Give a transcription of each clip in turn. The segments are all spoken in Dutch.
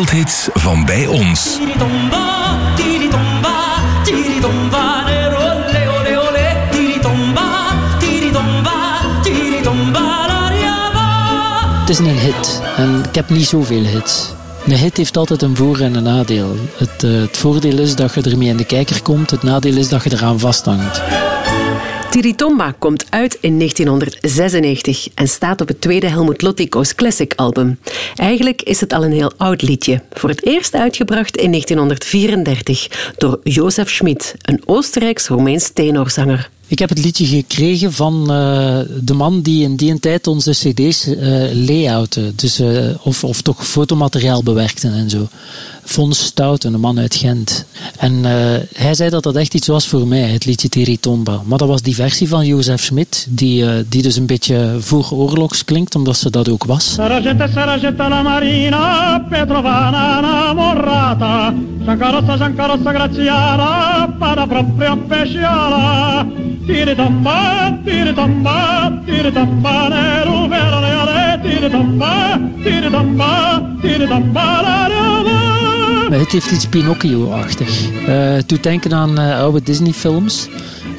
wereldhits van bij ons. Het is een hit en ik heb niet zoveel hits. Een hit heeft altijd een voor- en een nadeel. Het, uh, het voordeel is dat je ermee in de kijker komt, het nadeel is dat je eraan vasthangt. Tiritomba komt uit in 1996 en staat op het tweede Helmut Lottiko's Classic album. Eigenlijk is het al een heel oud liedje. Voor het eerst uitgebracht in 1934 door Jozef Schmid, een Oostenrijks-Romeins tenorzanger. Ik heb het liedje gekregen van uh, de man die in die tijd onze cd's uh, layoutte. Dus, uh, of, of toch fotomateriaal bewerkte en zo. Fons Stouten, een man uit Gent. En hij zei dat dat echt iets was voor mij, het liedje Teritomba. Maar dat was die versie van Jozef Schmidt, die, die dus een beetje vooroorlogs klinkt, omdat ze dat ook was. La marina, Petrovana namorata, Giancarozza, Giancarozza Graziana, para proprio. Tiritomba, tiritomba, nero het heeft iets Pinocchio-achtig. Uh, denken aan uh, oude Disney-films.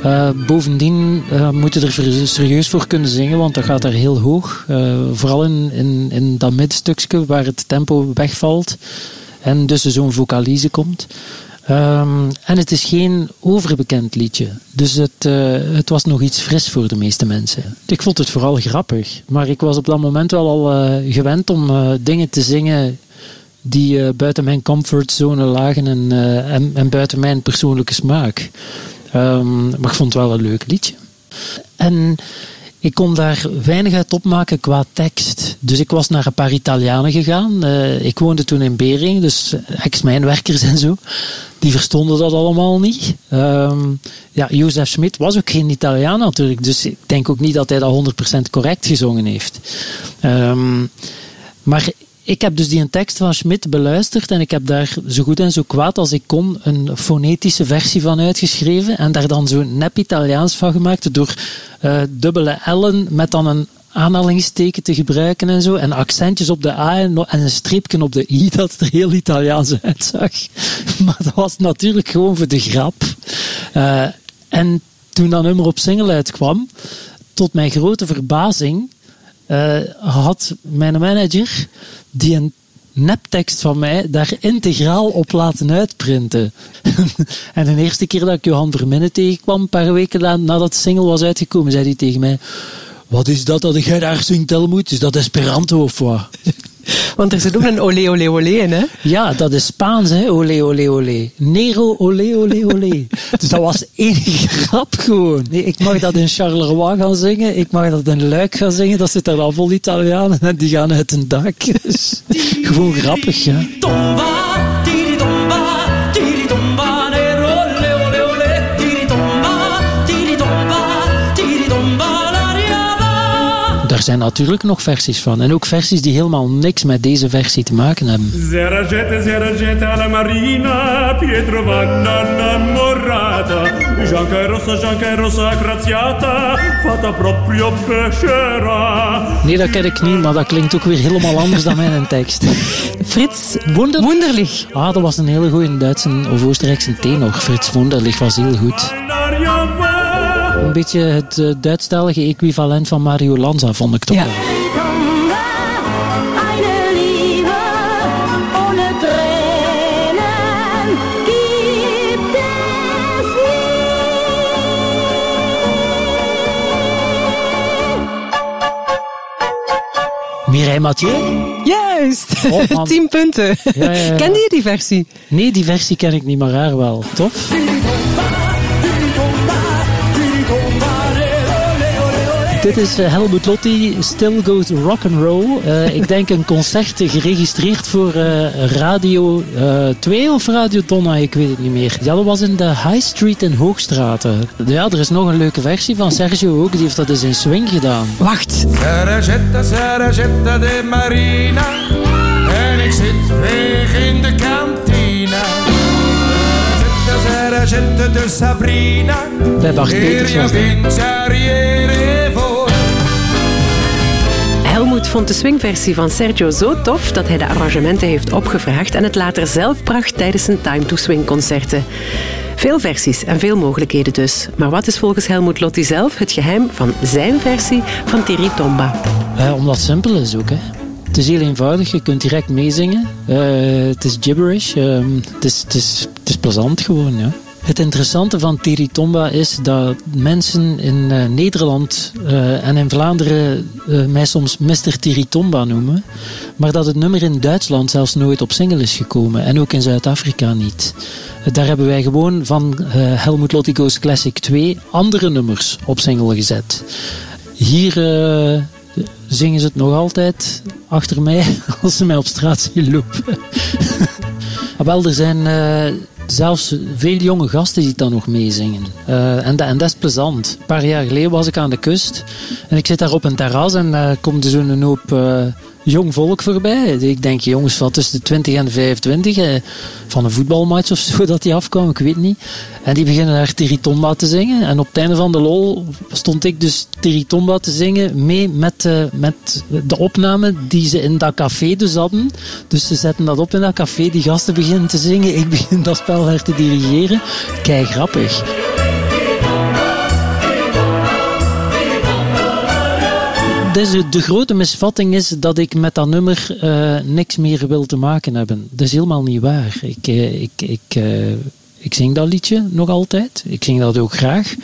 Uh, bovendien moet je er serieus voor kunnen zingen, want dat gaat daar heel hoog. vooral in, in, in dat middstukje waar het tempo wegvalt en dus zo'n vocalise komt. Um, en het is geen overbekend liedje. Dus het, het was nog iets fris voor de meeste mensen. Ik vond het vooral grappig. Maar ik was op dat moment wel al gewend om dingen te zingen die buiten mijn comfortzone lagen en, en, en, buiten mijn persoonlijke smaak. Um, maar ik vond het wel een leuk liedje. En ik kon daar weinig uit opmaken qua tekst. Dus ik was naar een paar Italianen gegaan. Uh, ik woonde toen in Bering, dus ex-mijnwerkers en zo. Die verstonden dat allemaal niet. Um, ja, Jozef Schmidt was ook geen Italiaan natuurlijk. Dus ik denk ook niet dat hij dat 100% correct gezongen heeft. Um, maar ik heb dus die tekst van Schmidt beluisterd en ik heb daar zo goed en zo kwaad als ik kon een fonetische versie van uitgeschreven en daar dan zo'n nep Italiaans van gemaakt door uh, dubbele L'en met dan een aanhalingsteken te gebruiken en zo en accentjes op de A en, en een streepje op de I dat er heel Italiaans uitzag. Maar dat was natuurlijk gewoon voor de grap. Uh, en toen dat nummer op single uitkwam, tot mijn grote verbazing, uh, had mijn manager die een neptekst van mij daar integraal op laten uitprinten. en de eerste keer dat ik Johan Verminnen tegenkwam, een paar weken nadat de single was uitgekomen, zei hij tegen mij: Wat is dat dat jij daar zingt, Helmoet? Is dat Esperanto of wat? Want er zit ook een olé, olé, olé in, hè? Ja, dat is Spaans, hè? Olé, olé, olé. Nero, olé, olé, olé. Dus dat was één grap gewoon. Nee, ik mag dat in Charleroi gaan zingen. Ik mag dat in Luik gaan zingen. Dat zit er al vol Italianen en die gaan uit hun dak. Dus, gewoon grappig, ja. Daar zijn natuurlijk nog versies van. En ook versies die helemaal niks met deze versie te maken hebben. Seragette alla marina, Pietro Vanna innamorata, Gianca rossa, Gianca rossa graziata, fatta proprio pescera. Nee, dat ken ik niet, maar dat klinkt ook weer helemaal anders dan mijn tekst. Frits Wonder Wunderlich. Ah, dat was een hele goede Duitse of Oostenrijkse tenor. Frits Wunderlich was heel goed. Een beetje het uh, Duitsstalige equivalent van Mario Lanza, vond ik toch ja. wel. Mireille Mathieu? Juist! Oh, Tien punten. Ja, ja, ja. Kende je die versie? Nee, die versie ken ik niet, maar haar wel. Tof? Dit is uh, Helmut Lotti, Still Goes Rock and Roll. Uh, ik denk een concert geregistreerd voor uh, Radio 2 of Radio Donna, ik weet het niet meer. Ja, dat was in de High Street in Hoogstraten. Ja, er is nog een leuke versie van Sergio ook, die heeft dat eens in swing gedaan. Wacht. Saragetta, Saragetta de Marina. En ik zit weg in de kantina. Saragetta, Saragetta de Sabrina. Bij Bart Peters was dat. Helmoet vond de swingversie van Sergio zo tof dat hij de arrangementen heeft opgevraagd en het later zelf bracht tijdens zijn Time to Swing concerten. Veel versies en veel mogelijkheden dus. Maar wat is volgens Helmoet Lotti zelf het geheim van zijn versie van Tiri Tomba? Uh, omdat het simpel is ook. Hè. Het is heel eenvoudig, je kunt direct meezingen. Uh, het is gibberish, uh, het, is, het, is, het is plezant gewoon. Ja. Het interessante van Tiritomba is dat mensen in uh, Nederland uh, en in Vlaanderen uh, mij soms Mr. Tiritomba noemen, maar dat het nummer in Duitsland zelfs nooit op single is gekomen en ook in Zuid-Afrika niet. Daar hebben wij gewoon van Helmut Lottigo's Classic 2 andere nummers op single gezet. Hier zingen ze het nog altijd achter mij als ze mij op straat zien lopen. Wel, er zijn zelfs veel jonge gasten die dan nog meezingen. Uh, en, en, dat is plezant. Een paar jaar geleden was ik aan de kust en ik zit daar op een terras en uh, komt er zo'n hoop uh, jong volk voorbij. Ik denk jongens van tussen de 20 en de 25, eh, van een voetbalmatch of zo dat die afkwam, ik weet niet. En die beginnen daar Tiritomba te zingen. En op het einde van de lol stond ik dus Tiritomba te zingen mee met, uh, met de opname die ze in dat café dus hadden. Dus ze zetten dat op in dat café, die gasten beginnen te zingen, ik begin dat spel daar te dirigeren. Kijk, grappig. Dus de grote misvatting is dat ik met dat nummer uh, niks meer wil te maken hebben. Dat is helemaal niet waar. Ik, uh, ik, ik, uh, ik zing dat liedje nog altijd. Ik zing dat ook graag.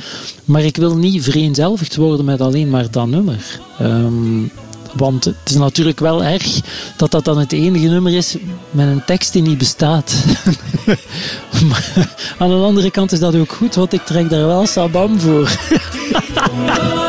Maar ik wil niet vereenzelvigd worden met alleen maar dat nummer. Um, want het is natuurlijk wel erg dat dat dan het enige nummer is met een tekst die niet bestaat. aan de andere kant is dat ook goed, want ik trek daar wel sabam voor.